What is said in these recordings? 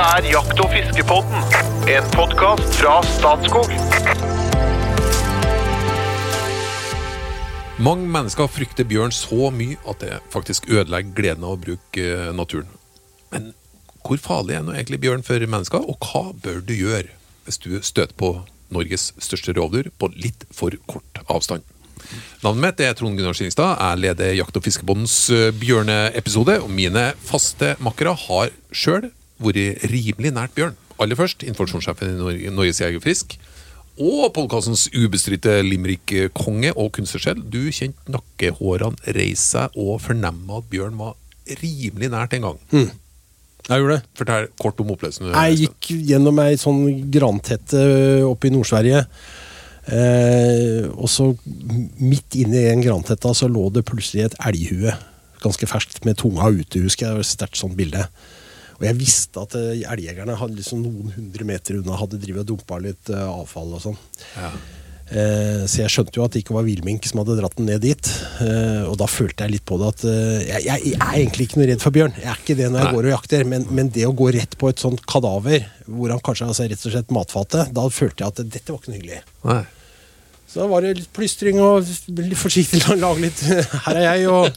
er Jakt- og fiskepodden, en podkast fra Statskog. Mange mennesker frykter bjørn så mye at det faktisk ødelegger gleden av å bruke eh, naturen. Men hvor farlig er nå egentlig bjørn for mennesker, og hva bør du gjøre hvis du støter på Norges største rovdyr på litt for kort avstand? Navnet mitt er Trond Gunnar Skillingstad. Jeg leder Jakt- og fiskebondens eh, bjørneepisode. Og mine faste makkere har sjøl vært rimelig nært bjørn. Aller først informasjonssjefen i Nor- Norges Jeger og podkastens ubestridte limerick-konge og kunstnersjel. Du kjente nakkehårene reise seg og fornemme at bjørn var rimelig nært en gang. Jeg gjorde det. Fortell kort om opplevelsen. Jeg gikk gjennom ei sånn grantette oppe i Nord-Sverige. Eh, og så midt inni den grantetta så lå det plutselig et elghue. Ganske ferskt, med tunga ute, husker jeg. Sterkt sånt bilde. Og jeg visste at eh, elgjegerne hadde liksom noen hundre meter unna hadde drivet og dumpa litt eh, avfall og sånn. Ja. Eh, så jeg skjønte jo at det ikke var villmink som hadde dratt den ned dit. Eh, og da følte jeg litt på det at eh, jeg, jeg er egentlig ikke noe redd for bjørn. Jeg er ikke det når jeg Nei. går og jakter, men, men det å gå rett på et sånt kadaver, hvor han kanskje altså, rett og slett matfatet, da følte jeg at dette var ikke noe hyggelig. Nei. Så da var det litt plystring og litt forsiktig å lage litt Her er jeg, og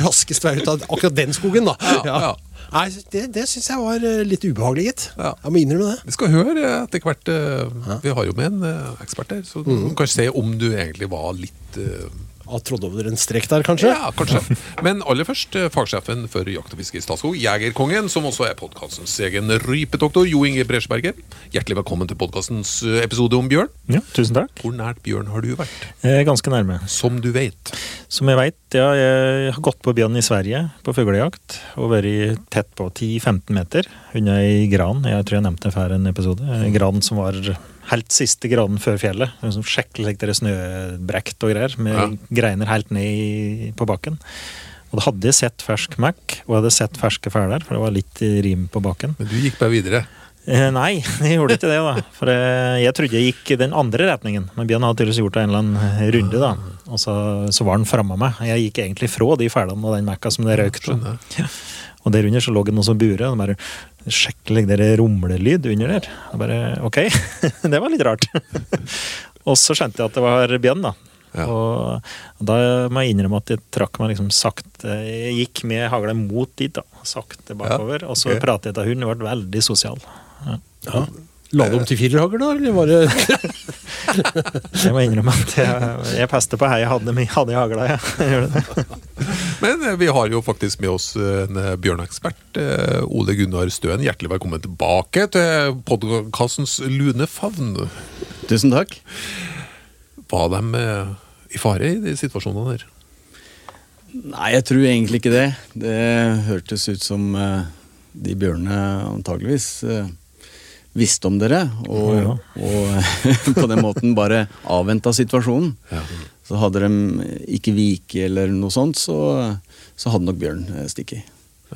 raskest vei ut av akkurat den skogen, da. Ja, ja. Nei, det det syns jeg var eh, litt ubehagelig, gitt. Ja. Jeg må innrømme det. Vi skal høre etter hvert. eh, Vi har jo med en eh, ekspert her, så Mm. du kan se om du egentlig var litt Har trådt over en strek der, kanskje? Ja, kanskje. Men aller først eh, fagsjefen for jakt og fiske i Statskog, Jegerkongen, som også er podkastens egen rypedoktor, Jo Inge Bresjeberget. Hjertelig velkommen til podkastens episode om bjørn. Ja, tusen takk. Hvor nært bjørn har du vært? Eh, ganske nærme. Som du vet. Som jeg veit, ja, jeg har gått på bjørn i Sverige på fuglejakt og vært tett på 10-15 meter unna ei gran. Jeg tror jeg nevnte det før en episode. En gran som var helt siste graden før fjellet. En sånn Skikkelig like, snøbrekt og greier, med Ja. greiner helt ned i, på bakken. Og da hadde jeg sett fersk Mac, og jeg hadde sett ferske fæler, for det var litt rim på bakken. Men du gikk bare videre. Eh, nei, jeg gjorde ikke det, da. For eh, jeg trodde jeg gikk den andre retningen. Men Bjørn hadde tydeligvis gjort en eller annen runde, da. Og så, så var han framme meg. Jeg gikk egentlig fra de felene og den Mac-a som det røyk på. Skjønner. Og der under så lå det noe som bure. Og bare Skikkelig der rumlelyd under der. Jeg bare Ok, det var litt rart. og så skjønte jeg at det var bjørn, da. Ja. Og da må jeg innrømme at jeg trakk meg liksom sakte Jeg gikk med hagla mot dit, da. Sakte bakover. og så pratet jeg til hunden. Ble veldig sosial. Ja. La du om til firerhagl, da? Eller var det Jeg må innrømme at jeg, jeg peste på hei jeg hadde, hadde i hagla. Jeg. Det. Men eh, vi har jo faktisk med oss en bjørnekspert, bjørneekspert. eh, Ole Gunnar Støen, hjertelig velkommen tilbake til podkastens lune favn. Tusen takk. Var de eh, i fare i de situasjonene der? Nei, jeg tror egentlig ikke det. Det hørtes ut som eh, de bjørnene antageligvis eh, visste om dere, og, Ja. og på den måten bare avventa situasjonen. Ja. Så hadde de ikke vike eller noe sånt, så, så hadde nok bjørn stukket. stikket.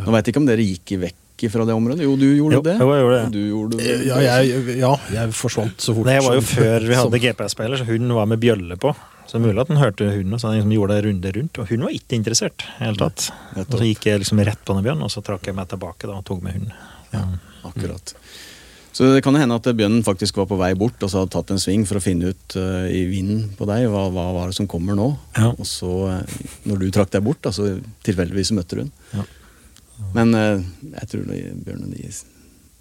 Nå veit jeg ikke om dere gikk vekk fra det området. Jo, du gjorde Jo, det. jo, jeg gjorde det. Du gjorde det. ja jeg, ja, jeg forsvant så fort. Det var jo før vi hadde GPS-speiler, så hunden var med bjølle på. Så det er mulig at den hørte hunden, og så han liksom gjorde en runde rundt. Og hunden var ikke interessert. helt tatt. Og så gikk jeg liksom rett på den bjørnen, og så trakk jeg meg tilbake da, og tok med hunden. Ja. Akkurat. Så det kan hende at bjørnen faktisk var på vei bort og så hadde tatt en sving for å finne ut uh, i vinden på deg hva, hva var det som kommer nå. Ja. Og så, eh, når du trakk deg bort, da, så tilfeldigvis møtte du den. Ja. Men uh, jeg tror bjørnen de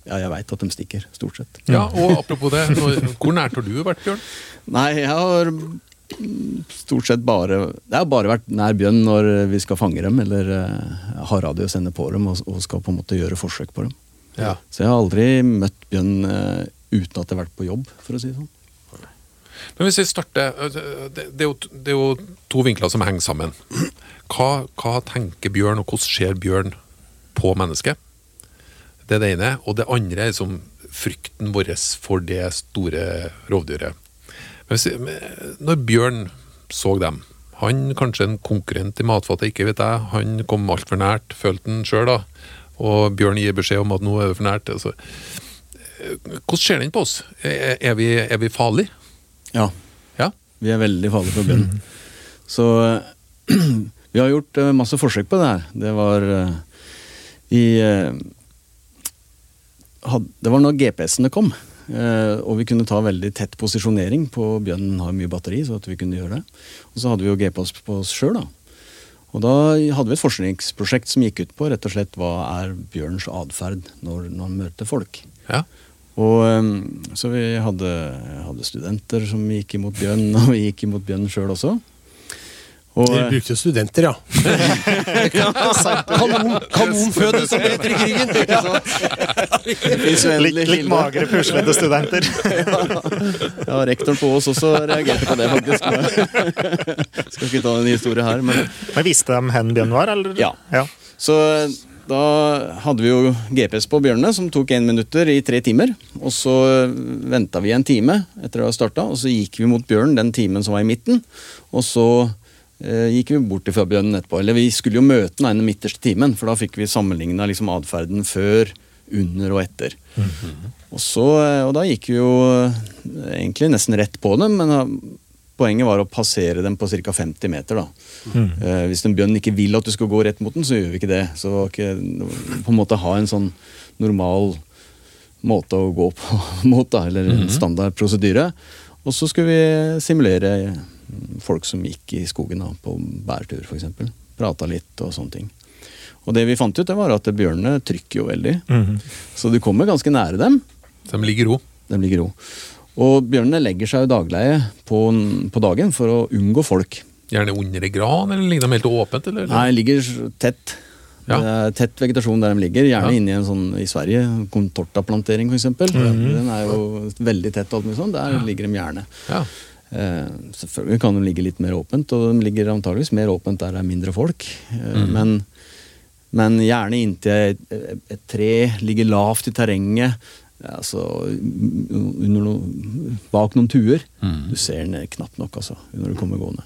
Ja, jeg veit at de stikker, stort sett. Ja, og apropos det, hvor nært har du vært, Bjørn? Nei, jeg har mm, stort sett bare Det har bare vært nær bjørn når vi skal fange dem, eller uh, har radio og sender på dem og, og skal på en måte gjøre forsøk på dem. Ja. Så jeg har aldri møtt bjørn eh, uten at jeg har vært på jobb, for å si det sånn. Men hvis vi starter Det, det, er jo, det er jo to vinkler som henger sammen. Hva, hva tenker Bjørn, og hvordan ser Bjørn på mennesket? Det er det ene. Og det andre er liksom frykten vår for det store rovdyret. Men hvis, når Bjørn så dem Han kanskje en konkurrent i matfatet, ikke vet jeg. Han kom altfor nært, følte han sjøl, da. Og Bjørn gir beskjed om at nå er det for nært. Altså. Hvordan ser den på oss? Er, er, vi, er vi farlige? Ja, Ja? vi er veldig farlige for bjørn. Så vi har gjort eh, masse forsøk på det her. Det var eh, Vi eh, det var når GPS-ene kom. og vi kunne ta veldig tett posisjonering på Bjørnen har mye batteri, så at vi kunne gjøre det. Og så hadde vi jo GPS på oss sjøl, da. Og da hadde vi et forskningsprosjekt som gikk ut på rett og slett hva er bjørnens atferd når, når han møter folk. Ja. Og um, Så vi hadde, hadde studenter som gikk imot bjørn, og vi gikk imot bjørn sjøl også. Og, Dere brukte studenter, ja. Kanon, kanonføde som det heter i krigen! det Litt, litt magre, puslete studenter. Ja, rektoren på oss også reagerte på det, faktisk. Skal ikke ta en historie her, men Men Visste de hvor bjørn var? Eller? Ja. ja. Så eh, da hadde vi jo GPS på bjørnene, som tok én minutter i tre timer. Og så venta vi en time etter å ha starta, og så gikk vi mot bjørnen den timen som var i midten. Og så eh, gikk vi bort fra bjørnen etterpå. Eller vi skulle jo møte den ene midterste timen, for da fikk vi sammenligna liksom atferden før, under og etter. og, så, eh, og da gikk vi jo eh, egentlig nesten rett på dem, men eh, poenget var å passere dem på ca. 50 meter. da. Eh, hvis en bjørn ikke vil at du skal gå rett mot den, så gjør vi ikke det. Så ikke, på en måte ha en sånn normal måte å gå på mot, da, eller en standard prosedyre. Og så skulle vi simulere mm, folk som gikk i skogen da, på bærtur, f.eks. Prata litt og sånne ting. Og det vi fant ut, det var at bjørnene trykker jo veldig. Mhm. Så du kommer ganske nære dem. De ligger ro. De ligger ro. Og bjørnene legger seg jo dagleie på, på dagen for å unngå folk. Gjerne under ei gran, eller ligger de helt åpent? Eller? Nei, ligger tett. Ja. Tett vegetasjon der de ligger. Gjerne Ja. inni en sånn i Sverige, contortaplantering f.eks. eksempel Den er jo veldig tett. og alt mulig sånn. Der ligger de gjerne. Ja. Eh, selvfølgelig kan de ligge litt mer åpent, og de ligger antageligvis mer åpent der det er mindre folk. Eh, men, men gjerne inntil et, et tre, ligger lavt i terrenget. Altså under noe, bak noen tuer. Du ser den knapt nok altså, når du kommer gående.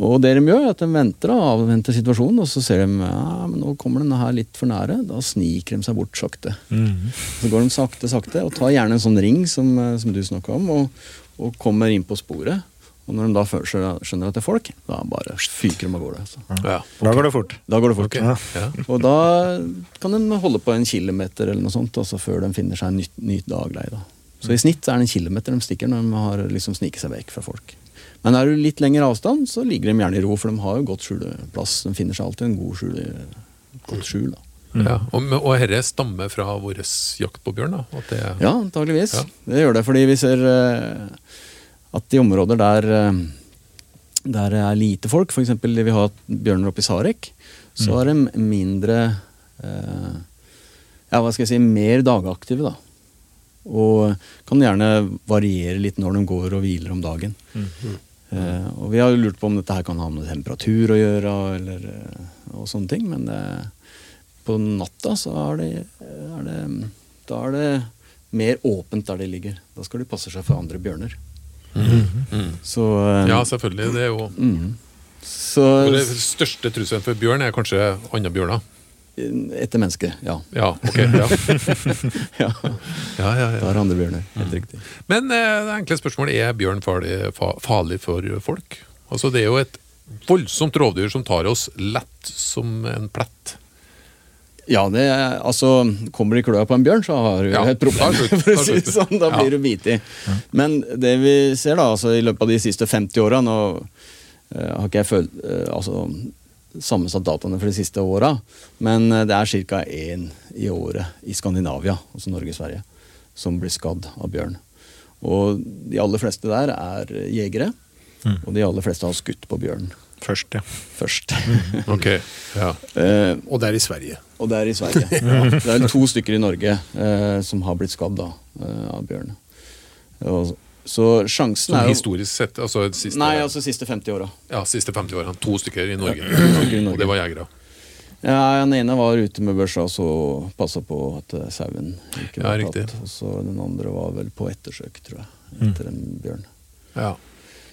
Og det de gjør, er at de venter da, avventer situasjonen, og så ser de ja, men nå kommer den her litt for nære. Da sniker de seg bort sakte. Mm. Så går de sakte, sakte, og tar gjerne en sånn ring som, eh, som du snakka om, og, og kommer inn på sporet. Og når de da skjønner at det er folk, da bare fyker de av gårde. Altså. Ja. Da går det fort. Da går det fort. Okay. Ja. Og da kan de holde på en kilometer eller noe sånt, altså før de finner seg en ny, nytt dagleie. Da. Så i snitt er det en kilometer de stikker når de har liksom sniket seg vekk fra folk. Men er du litt lengre avstand, så ligger de gjerne i ro, for de har jo godt skjuleplass. De finner seg alltid en god skjule, godt skjul. da. Ja. Og, og herre stammer fra vår jakt på bjørn? da? Det, Ja, antageligvis. Ja. Det gjør det fordi vi ser uh, at i områder der uh, der det er lite folk, f.eks. vi har bjørner oppe i Sarek, så er de mindre uh, Ja, hva skal jeg si mer dagaktive, da. Og kan gjerne variere litt når de går og hviler om dagen. Eh, og vi har lurt på om dette her kan ha med temperatur å gjøre, eller, og sånne ting, men det, på natta så er det, er det Da er det mer åpent der de ligger. Da skal de passe seg for andre bjørner. Så eh, ja, selvfølgelig. Det er jo mm. Så Den største trusselen for bjørn er kanskje andre bjørner. etter mennesket, ja. Ja, ok. Ja, ja. ja, ja, Da er andre bjørner. Helt riktig. Men eh, det enkle spørsmålet er bjørn farlig, fa farlig for folk? Altså, Det er jo et voldsomt rovdyr som tar oss lett som en plett. Ja, det er, altså Kommer du i kløa på en bjørn, så har du Ja, et problem. For å si det sånn, da Ja. du bitt i. Men det vi ser da, altså i løpet av de siste 50 åra Nå uh, har ikke jeg følt uh, altså, sammensatt dataene for de siste åra, men eh, det er ca. én i året i Skandinavia, altså Norge og Sverige, som blir skadd av bjørn. Og de aller fleste der er jegere, og de aller fleste har skutt på bjørn Først, ja. først. Ok, ja. Eh, Og det er i Sverige. og det er i Sverige. Det er to stykker i Norge eh, som har blitt skadd da, eh, av bjørn. Og, så sjansen Som er jo historisk sett, altså siste, Nei, altså siste 50 åra. ja, siste 50 åra. To stykker i Norge. Og det var jegere. Ja, Den ene var ute med børsa og så passa på at eh, sauen ikke ble Ja, tatt. Og så den andre var vel på ettersøk, tror jeg, etter en bjørn. Ja.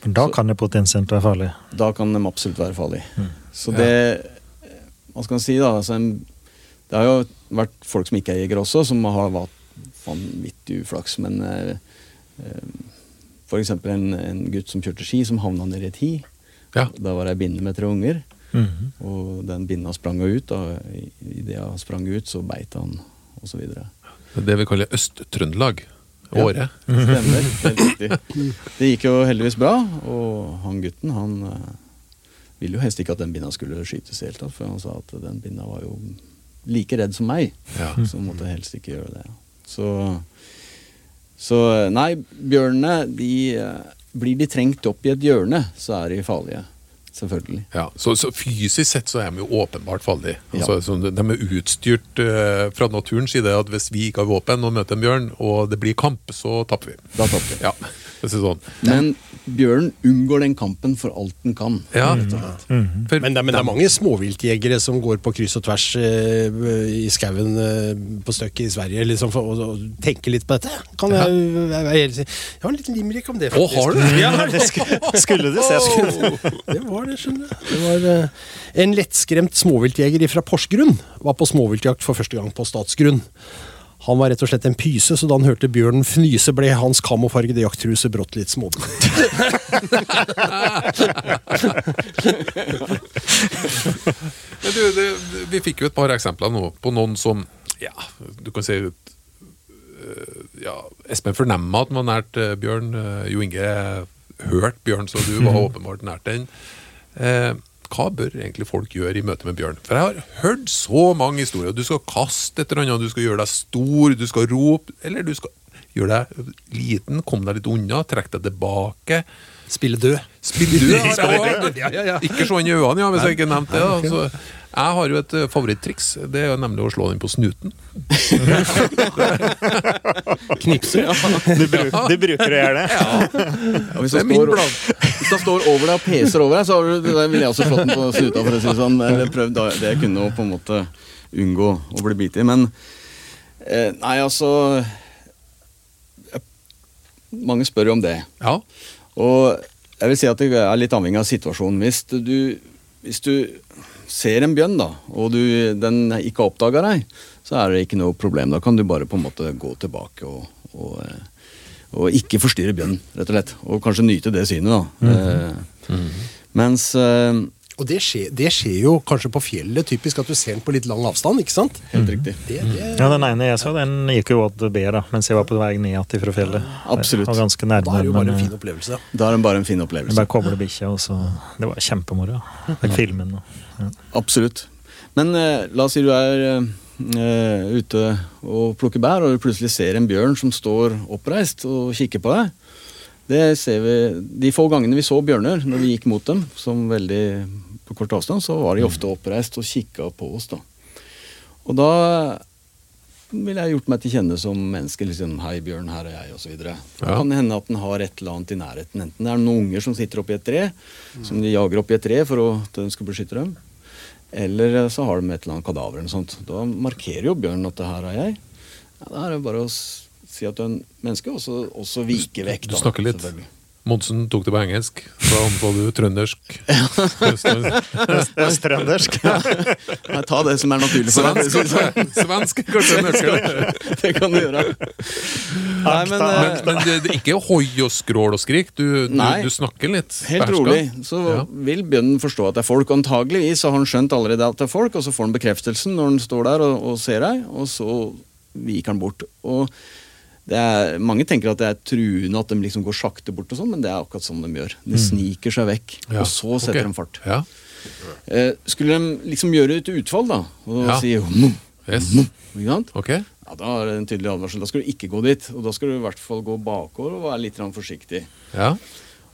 For da kan det potensielt være farlig. Da kan de absolutt være farlig. Så det Hva skal man si, da? Altså en, det har jo vært folk som ikke er jegere også, som har hatt vanvittig uflaks. Men eh, F.eks. for eksempel en, en gutt som kjørte ski, som havna nedi et hi. Ja. Da var det ei binne med tre unger, Mhm. og den binna sprang ut. Og idet hun sprang ut, så beit han, osv. Det vi kaller Øst-Trøndelag. Året. Stemmer. Helt riktig. Det gikk jo heldigvis bra, og han gutten han eh, ville jo helst ikke at den binna skulle skytes i det hele tatt, for han sa at den binna var jo like redd som meg, Ja. så måtte helst ikke gjøre det. Så, så nei, bjørnene, de eh, Blir de trengt opp i et hjørne, så er de farlige. Selvfølgelig. Ja, så, så fysisk sett så er de jo åpenbart farlige. Altså, så de er utstyrt uh, fra naturens side at hvis vi ikke har våpen og møter en bjørn, og det blir kamp, så tapper vi. Da tapper vi. Ja, sånn. Men bjørnen unngår den kampen for alt den kan. Ja. rett og slett. For, Men det, men det er mange småviltjegere som går på kryss og tvers uh, i skauen uh, på støkket i Sverige liksom, for og, og, tenker litt på dette. Kan jeg, jeg, jeg, jeg, jeg har en liten limerick om det. Å, har du det? skulle, Skulle du se, skulle det var det, skjønner du. Det var, uh, en lettskremt småviltjeger fra Porsgrunn var på småviltjakt for første gang på statsgrunn. Han var rett og slett en pyse, så da han hørte bjørnen fnyse, ble hans kamofargede jakttruse brått litt det, vi fikk jo et par eksempler nå på noen som Ja, du kan si øh, ja, Espen fornemma at han var nært øh, Bjørn. øh, Jo Inge hørte Bjørn, så du var åpenbart nært den. Eh, hva bør egentlig folk gjøre i møte med bjørn? For jeg har hørt så mange historier. Du skal kaste et eller annet, du skal gjøre deg stor, du skal rope, eller du skal gjøre deg liten, komme deg litt unna, trekke deg tilbake. Spille død. Spille død. Ja, ja, ja. Ikke se inn i øynene, ja, hvis jeg ikke nevnte det. Da. Jeg har jo et favorittriks. favoritttriks. Det er jo nemlig å slå den på snuten. Knipse. Du, bruk, du bruker å gjøre det? Ja, hvis, Det står, hvis han står over deg og peser over deg, så har ville jeg også slått den på snuta. for å si sånn. Eller prøvd da, det jeg kunne å på en måte unngå å bli bitt i. Men eh, nei, altså eh, Mange spør jo om det. Ja. Og jeg vil si at det er litt avhengig av situasjonen. Hvis du, hvis du ser en bjørn, da, og du, den ikke har oppdaga deg, så er det ikke noe problem. Da kan du bare på en måte gå tilbake og, og, eh, og ikke forstyrre bjørnen, rett og slett. Og kanskje nyte det synet, da. Eh, Mens eh, Og det skjer, det skjer jo kanskje på fjellet, typisk at du ser den på litt lang avstand, ikke sant? Helt riktig. Det, det, Ja, Den ene jeg så, den gikk jo åt B da, mens jeg var på vei ned igjen fra fjellet. Absolutt. Og ganske nærme, da er det jo bare en fin eh, opplevelse. Da er det bare en fin jeg opplevelse. bare koblet bikkja, og så Det var kjempemoro. Fikk filmen og ja. Absolutt. Men eh, la oss si du er eh, ute og plukker bær, og du plutselig ser en bjørn som står oppreist og kikker på deg. Det ser vi, De få gangene vi så bjørner når vi gikk mot dem, som veldig på kort avstand, så var de ofte oppreist og kikka på oss. da. Og da ville jeg gjort meg til kjenne som menneske. liksom, 'Hei, Bjørn, her er jeg', osv. Det Ja. kan hende at den har et eller annet i nærheten. Enten det er noen unger som sitter oppi et tre, som de jager oppi et tre for å, at den skal beskytte dem. Eller så har de et eller annet kadaver. eller sånt. Da markerer jo bjørnen at det her er jeg. Ja, da er det bare å si at du er en menneske, og så, vike vekk. Du da, snakker litt. Monsen tok det på engelsk. Så antar du trøndersk. Østtrøndersk. ja. ta det som er naturlig for deg. Svensk, kanskje. Kanskje. Det kan du gjøre. Nei, men, Men, eh, men det, det er ikke hoi og skrål og skrik. Du, du, Nei. du snakker litt. Helt beherska. rolig. Så Ja. vil bjørnen forstå at det er folk. Antageligvis har han skjønt allerede at det er folk, og så får han bekreftelsen når han står der og, og ser deg, og så viker han bort. Og er, mange tenker at det er truende at de liksom går sakte bort, og sånn, men det er akkurat sånn de gjør. De sniker seg vekk, Mm. Ja, og så setter okay. de fart. Ja. Eh, skulle de liksom gjøre et utfall, da, og Ja. si mm, Yes. mm, ikke sant? Ok. Ja, Da er det en tydelig advarsel. Da skal du ikke gå dit. Og da skal du i hvert fall gå bakover og være litt forsiktig. Ja.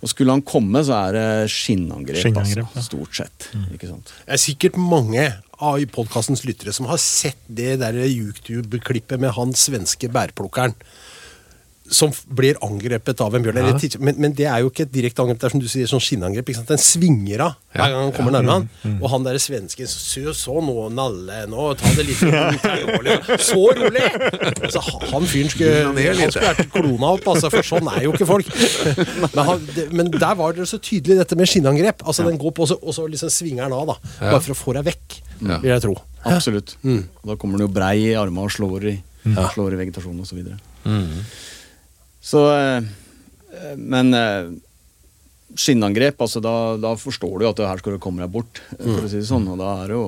Og skulle han komme, så er det skinnangrep. Skinnangrep, altså, ja. Stort sett. Ikke sant? Det er sikkert mange av podkastens lyttere som har sett det der YouTube-klippet med han svenske bærplukkeren. Som blir angrepet av en bjørn. Ja. Eller Men, men det er jo ikke et direkte angrep, det er som du sier, sånn skinnangrep. ikke sant? Den svinger av hver gang han kommer nærme han. Og han der svensken så, så nå, Nalle, nå, ta det litt rolig. Så rolig! Så ha- han fyren skulle, Han skulle vært klona opp, altså, for sånn er jo ikke folk. Men, han, det, men der var det så tydelig dette med skinnangrep. Altså Den går på, og så, og så liksom svinger den av, da. Ja. Bare for å få deg vekk, Ja. vil jeg tro. Absolutt. Mm. da kommer den jo brei i armene og slår i, slår i vegetasjonen osv. Så, videre. Så eh, Men eh, skinnangrep, altså da, da forstår du at det her skal du komme deg bort, for å si det sånn. Og da er det jo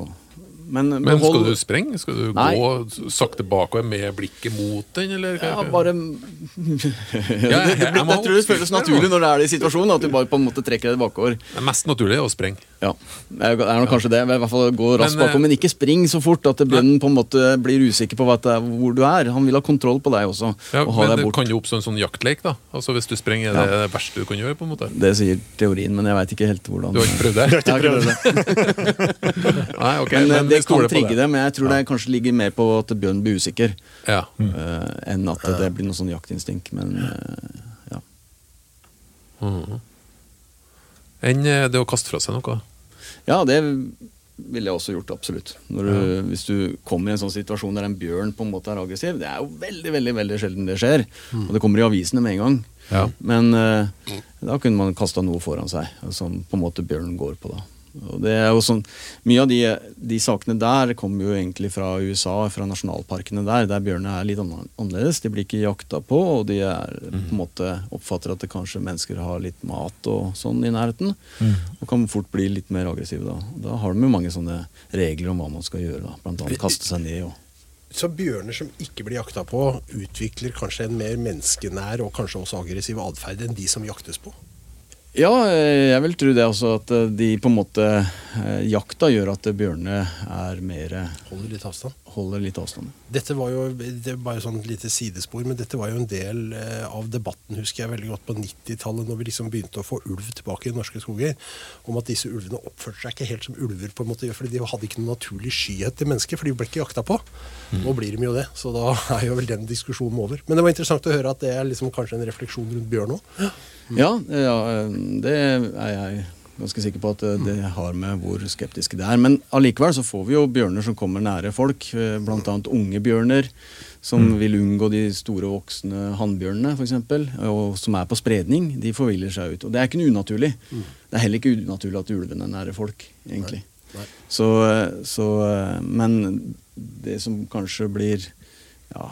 Men, Men skal du sprenge? Skal du Nei. gå sakte bakover med blikket mot den, eller? Ja, bare Ja, jeg- jeg jeg tror det føles naturlig når det er det i situasjonen, at du bare på en måte trekker deg bakover. Det er mest naturlig å sprenge. Ja, det er er nok kanskje det. I hvert fall gå raskt Men, eh, bakover, men ikke spring så fort at bjørnen på en måte blir usikker på er, hvor du er. Han vil ha kontroll på deg også. Ja, og men det kan jo oppstå en sånn jaktleik, da. Altså Hvis du sprenger, er det det verste du kan gjøre? på en måte Det sier teorien, men jeg veit ikke helt hvordan. Du har ikke prøvd det? Jeg har ikke prøvd det. Nei, ok, Men, eh, men det kan trigge det, men jeg tror det kanskje ligger mer på at Bjørn blir usikker, Ja. Uh, enn at det blir noe sånn jaktinstinkt. Men uh, ja. Mm. Enn eh, det å kaste fra seg noe? ja, det ville jeg også gjort, absolutt. Når du, Hvis du kommer i en sånn situasjon der en bjørn på en måte er aggressiv, det er jo veldig veldig, veldig sjelden det skjer. Og det kommer i avisene med en gang. Ja. Men uh, da kunne man kasta noe foran seg, som på en måte bjørnen går på. da. Og det er jo sånn, Mye av de, de sakene der kommer jo egentlig fra USA, fra nasjonalparkene der, der bjørnene er litt annerledes. De blir ikke jakta på, og de er, på en måte oppfatter at det kanskje mennesker har litt mat og sånn i nærheten. Og kan fort bli litt mer aggressive da. Da har de jo mange sånne regler om hva man skal gjøre. da, Blant annet kaste seg ned. og Så bjørner som ikke blir jakta på, utvikler kanskje en mer menneskenær og kanskje også aggressiv atferd enn de som jaktes på? Ja, eh, jeg vil tro det også at eh, de på en måte eh, Jakta gjør at bjørnene er mer Holder litt avstand. Holder litt avstand. Dette var jo det var bare sånn lite sidespor, men dette var jo en del av debatten, husker jeg veldig godt, på 90-tallet, når vi liksom begynte å få ulv tilbake i norske skoger, om at disse ulvene oppførte seg ikke helt som ulver, på en måte, fordi de hadde ikke noen naturlig skyhet til mennesker, for de ble ikke jakta på. Nå blir de jo det, så da er jo vel den diskusjonen over. Men det var interessant å høre at det er liksom kanskje en refleksjon rundt bjørn òg. Ja, ja, det er jeg ganske sikker på at eh, det har med hvor skeptiske det er. Men allikevel så får vi jo bjørner som kommer nære folk, bl.a. unge bjørner. Som vil unngå de store voksne hannbjørnene, f.eks. Og som er på spredning. De forviller seg ut. Og det er ikke noe unaturlig. Det er heller ikke unaturlig at ulvene er nære folk, egentlig. Nei. Så, så, eh, men det som kanskje blir ja,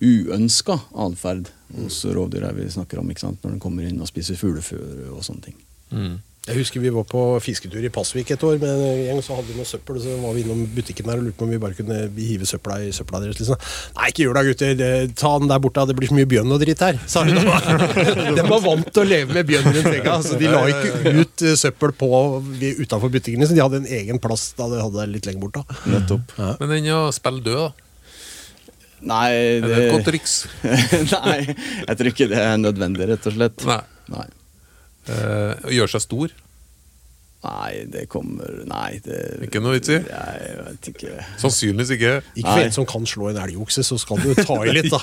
uønska atferd hos rovdyr er vi snakker om, ikke sant? når den kommer inn og spiser fugleføre og sånne ting. Mm. Jeg husker vi var på fisketur i Pasvik et år, men en gang så hadde vi noe søppel, så var vi innom butikken der og lurte på om vi bare kunne hive søpla i søpla deres. Liksom. Nei, ikke gjør det, gutter. Ta den der borte, det blir så mye bjørn og dritt her, sa hun. De var vant til å leve med bjørn rundt egga, så de la ikke ut eh, søppel på utafor butikkene, så de hadde en egen plass da de hadde det litt lenger bort. da. Nettopp. Men den å spille død, da? Nei, Er det et godt triks? Nei, jeg tror ikke det er nødvendig, rett og slett. Nei. Nei. Uh, gjøre seg stor? Nei, det kommer Nei, det Ikke noe vits i? Jeg vet ikke. Sannsynligvis ikke. Ikke for en som kan slå en elgokse, så skal du ta i litt, da.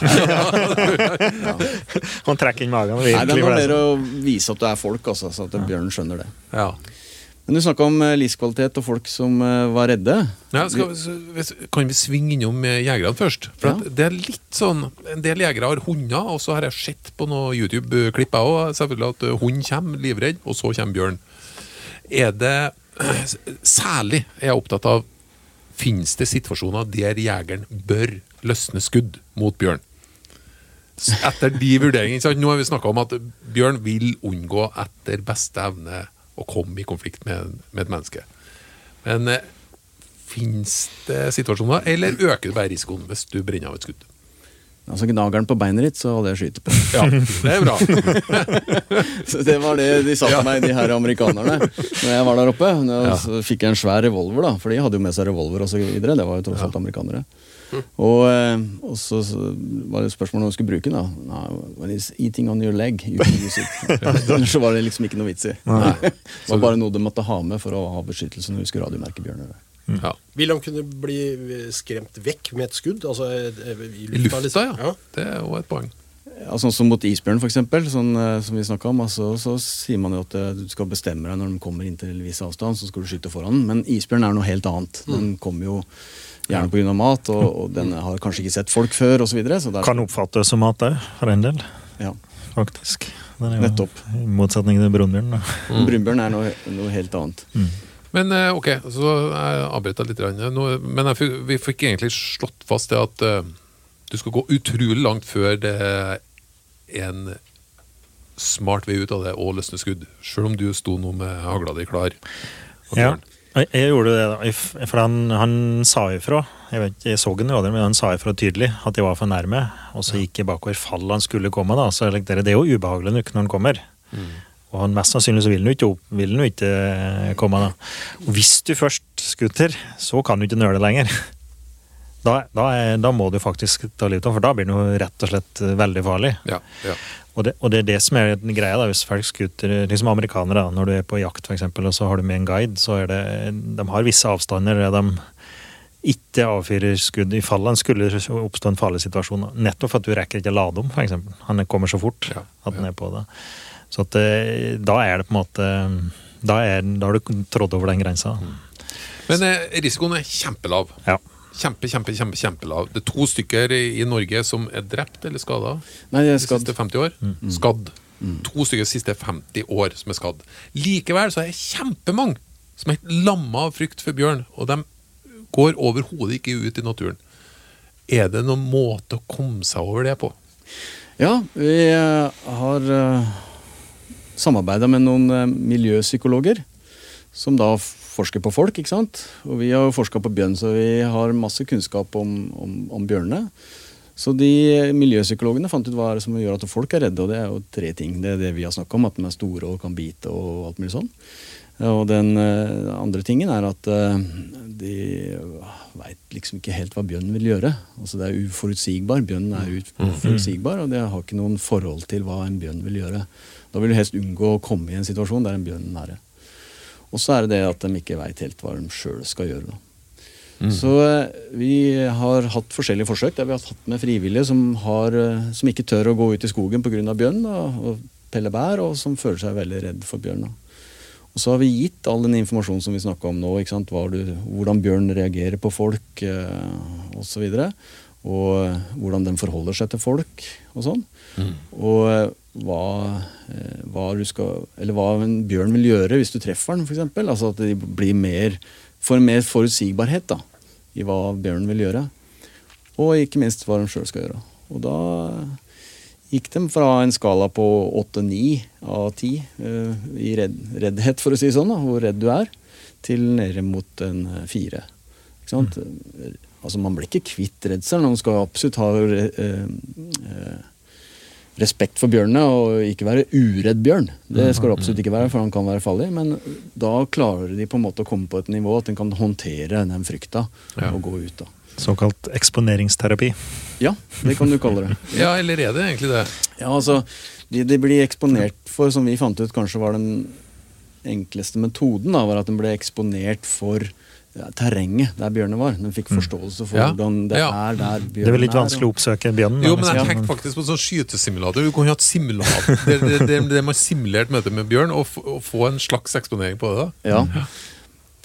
Han trekker inn magen. Nei, det er noe mer er å vise at du er folk, altså, så at Bjørn skjønner det. Ja. Men du snakka om eh, livskvalitet og folk som eh, var redde. Ja, skal, vi- kan vi svinge innom eh, jegerne først? For Ja. det er litt sånn En del jegere har hunder, og så har jeg sett på noen YouTube-klipp selvfølgelig at hund kommer livredd, og så kommer bjørn. Er det Særlig er jeg opptatt av Fins det situasjoner der jegeren bør løsne skudd mot bjørn? Etter de vurderingene. Nå har vi snakka om at bjørn vil unngå etter beste evne å komme i konflikt med, med et menneske. Men eh, fins det situasjoner, eller øker det bare risikoen hvis du brenner av et skudd? Altså Gnageren på beinet ditt, så hadde jeg skyte på. Ja, det er bra. Så det var det de sa til meg, de her amerikanerne, når jeg var der oppe. Så fikk jeg en svær revolver, da, for de hadde jo med seg revolver og så videre. Det var jo tross alt amerikanere. Og, eh, og så, så var det spørsmålet om jeg skulle bruke den. da. When it's eating on your leg, you can use it. Så var det liksom ikke noe vits i. Det var bare noe de måtte ha med for å ha beskyttelse når du skulle radiomerke bjørner. Ja. Vil han kunne bli skremt vekk med et skudd? Altså eh, i I lufta, liksom? ja. Det er jo et poeng. Ja, sånn som mot isbjørn, eksempel, sånn, eh, som vi snakket om, altså, så sier man jo at eh, du skal bestemme deg når de kommer inn til en viss avstand, så skal du skyte foran den. Men isbjørn er noe helt annet. Den kommer jo gjerne pga. mat, og, og den har kanskje ikke sett folk før, osv. Kan oppfattes som mat òg, for en del. ja. Faktisk. Den er jo Nettopp. I motsetning til brunbjørn. Mm. Brunbjørn er noe, noe helt annet. Men eh, ok, så jeg avbrøt deg litt. Nå, men fikk- vi fikk egentlig slått fast det at uh, du skal gå utrolig langt før det er en smart vei ut av det og løsne skudd. Selv om du sto nå med hagla di klar. Ja. Jeg, gjorde det, da. For han, han sa ifra. Jeg vet ikke, jeg så han jo aldri, men han sa ifra tydelig at jeg var for nærme. Og så gikk jeg bakover fall han skulle komme. da, så jeg Det er jo ubehagelig nok når han kommer. Og han mest sannsynlig så vil han jo ikke, opp, vil han ikke eh, komme. da. Og hvis du først skutter, så kan du ikke nøle lenger. Da, da, er, da må du faktisk ta livet av, for da blir det jo rett og slett eh, veldig farlig. Ja, ja. Og det, og det er det som er greia, da, hvis folk skuter liksom amerikanere, da, når du er på jakt for eksempel, og så har du med en guide, så er det De har visse avstander der de ikke avfyrer skudd i fall han skulle oppstå en farlig situasjon. Nettopp for at du rekker ikke å lade om, f.eks. Han kommer så fort Ja, at han er på det. Så at, eh, da er det på en måte Da, er, da har du trådt over den grensa. Men eh, risikoen er kjempelav. Ja. Kjempe, kjempe, kjempe, kjempelav. Det er to stykker i Norge som er drept eller skada de siste 50 år. Skadd. To stykker de siste 50 år som er skadd. Likevel så er det kjempemange som er helt lamma av frykt for bjørn, og de går overhodet ikke ut i naturen. Er det noen måte å komme seg over det på? Ja, vi eh, har uh, samarbeida med noen eh, miljøpsykologer som da forsker på folk. ikke sant? Og vi har forska på bjørn, så vi har masse kunnskap om, om, om bjørnene. Så de miljøpsykologene fant ut hva er det som gjør at folk er redde, og det er jo tre ting. Det er det vi har snakka om, at de er store og kan bite og alt mulig sånn. Og den eh, andre tingen er at eh, de liksom ikke helt hva bjørnen vil gjøre. Altså Det er uforutsigbar. Bjørnen er uforutsigbar, og det har ikke noen forhold til hva en bjørn vil gjøre. Da vil du helst unngå å komme i en situasjon der en bjørn er nære. Og så er det det at de ikke veit helt hva de sjøl skal gjøre. da. Så eh, vi har hatt forskjellige forsøk der vi har hatt med frivillige som, har, eh, som ikke tør å gå ut i skogen pga. bjørn da, og pelle bær, og som føler seg veldig redd for bjørn. da. Og så har vi gitt all den informasjonen som vi snakka om nå, du, hvordan bjørn reagerer på folk eh, osv. Og, så og eh, hvordan den forholder seg til folk og sånn. Og eh, hva, eh, hva, du skal, eller hva en bjørn vil gjøre hvis du treffer den, f.eks. Altså at de blir mer, får mer forutsigbarhet da, i hva bjørnen vil gjøre. Og ikke minst hva den sjøl skal gjøre. Og da gikk de fra en skala på 8-9 av 10 uh, i redd, reddhet, for å si det sånn, da, hvor redd du er, til nede mot en eh, 4. Ikke sant? Altså, man blir ikke kvitt redselen. Man skal absolutt ha uh, uh, respekt for bjørnene og ikke være uredd bjørn. Det skal det absolutt ikke være, for han kan være farlig. Men da klarer de på en måte å komme på et nivå at en kan håndtere den frykta Ja. og gå ut. da. Såkalt eksponeringsterapi. Ja, det kan du kalle det. Ja, eller er det egentlig det? Ja, altså, De de blir eksponert for, som vi fant ut kanskje var den enkleste metoden, da, var at den ble eksponert for ja, terrenget der bjørnene var. Den fikk forståelse for Ja. hvordan det Ja. er der Det bjørnen er vel litt vanskelig å oppsøke bjørnen. Jo, men jeg tenkte faktisk på en sånn skytesimulator. Du kunne hatt simulator det, det, det, det med simulert møte med bjørn, og, f og få en slags eksponering på det. da. Ja.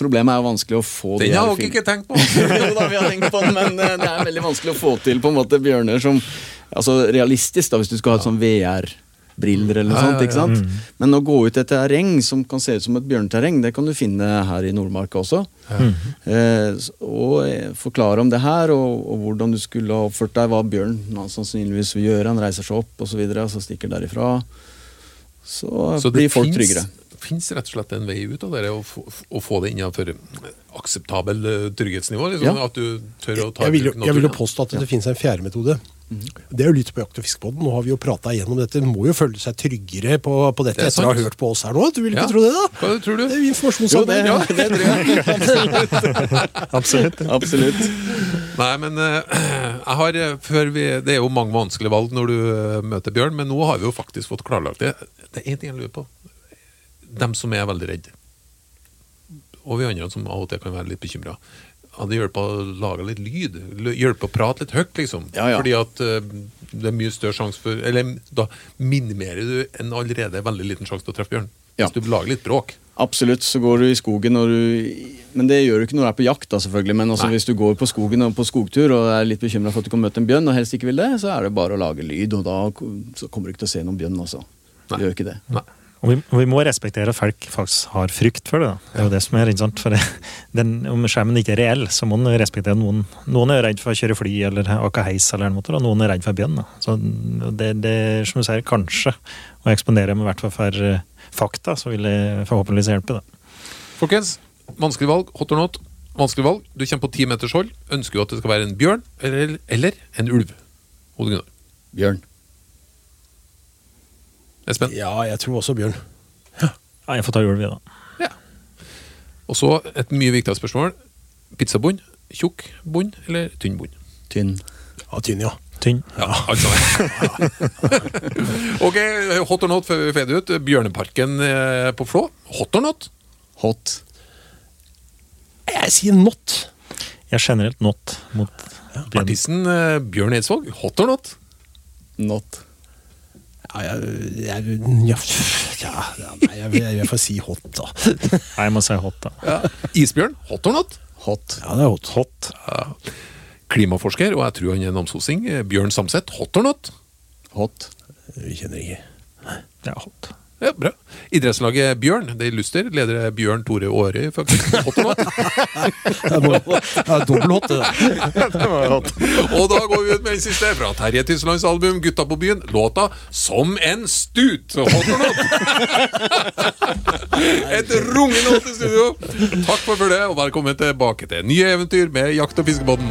Problemet er jo vanskelig å få de Den har dere ikke tenkt på! jo da, vi har tenkt på den, men eh, det er veldig vanskelig å få til på en måte bjørner som Altså realistisk, da, hvis du skal ha et sånn VR-briller eller noe sånt. ikke ja. sant? Men å gå ut et terreng som kan se ut som et bjørneterreng, det kan du finne her i Nordmarka også. Eh, og eh, forklare om det her, og, og hvordan du skulle ha oppført deg, hva bjørn sannsynligvis vil gjøre. Han reiser seg opp, og så videre, og så stikker derifra. Så, Så blir folk finnes- tryggere. Finnes rett og slett en vei ut av det, å å få det innenfor akseptabel eh, trygghetsnivå? Liksom, Ja. At du tør å ta Jeg vil, jo- jeg vil jo påstå at det finnes en fjerde metode. Det er jo litt på Jakt- og fiskebåten. Nå har vi jo prata igjennom dette. Må jo føle seg tryggere på, på dette Det er etter å ha hørt på oss her nå. Du vil Ja. ikke tro det, da? Hva tror du? Det er jo Jo, det, ja, det tror jeg. Absolutt. Absolutt. Nei, men eh, jeg har eh, før vi, Det er jo mange vanskelige valg når du møter bjørn, men nå har vi jo faktisk fått klarlagt det. Det er én ting jeg lurer på. Dem som er veldig redde, og vi andre som av og til kan være litt bekymra. Hadde hjulpet å lage litt lyd? Hjulpet å prate litt høyt, liksom? Ja, ja. Fordi at uh, det er mye større sjanse for Eller da minimerer du en allerede veldig liten sjanse til å treffe bjørn. Ja. Hvis du lager litt bråk. Absolutt, så går du i skogen og du Men det gjør du ikke når du er på jakt, da, selvfølgelig. Men også Nei. hvis du går på skogen og på skogtur og er litt bekymra for at du kan møte en bjørn, og helst ikke vil det, så er det bare å lage lyd, og da så kommer du ikke til å se noen bjørn, altså. Du gjør ikke det. Nei. Og vi, og vi må respektere at folk faktisk har frykt for det. da. Det er jo det som er interessant. For det, den, om skjermen ikke er reell, så må man respektere noen. Noen er redd for å kjøre fly eller ake heis, eller noe, og noen er redd for bjørn. Så det, det er som du sier, kanskje å eksponere med hvert fall for eh, fakta, så vil det forhåpentligvis hjelpe. da. Folkens, vanskelig valg. Hot or not. Vanskelig valg. Du kommer på ti meters hold. Ønsker du at det skal være en bjørn eller, eller en ulv? Hode Gunnar. Bjørn. Espen. Ja, jeg tror også bjørn. Ja, jeg får ta ulv, jeg, da. Og så et mye viktigere spørsmål. Pizzabunn. Tjukk bunn eller tynn bunn? Tynn. Ja, tynn, ja. Tynn. Ja, altså. ok, hot or not før vi feder ut. Bjørneparken eh, på Flå. Hot or not? Hot. Jeg sier not. Jeg er generelt not mot bjørn. Artisten eh, Bjørn Eidsvåg. Hot or not? Not. Ja, jeg, ja, ja, jeg, får si hot, da. Nei, Jeg må si hot, da. Isbjørn. Hot or not? Hot. Ja, det er hot. Hot. Klimaforsker, og jeg tror han er namsosing. Bjørn Samset. Hot or not? Hot. Vi kjenner ikke. Nei. Det er hot. Ja, bra. Idrettslaget Bjørn, det er Luster. Leder er Bjørn Tore Aarøy. faktisk. Hot må- ja, dobbel hot. Og da går vi ut med den siste fra Terje Tyslands album 'Gutta på byen'. Låta 'Som en stut'. Hot or not? Et rungende hot i studio. Takk for følget, og velkommen tilbake til nye eventyr med Jakt- og fiskebåten.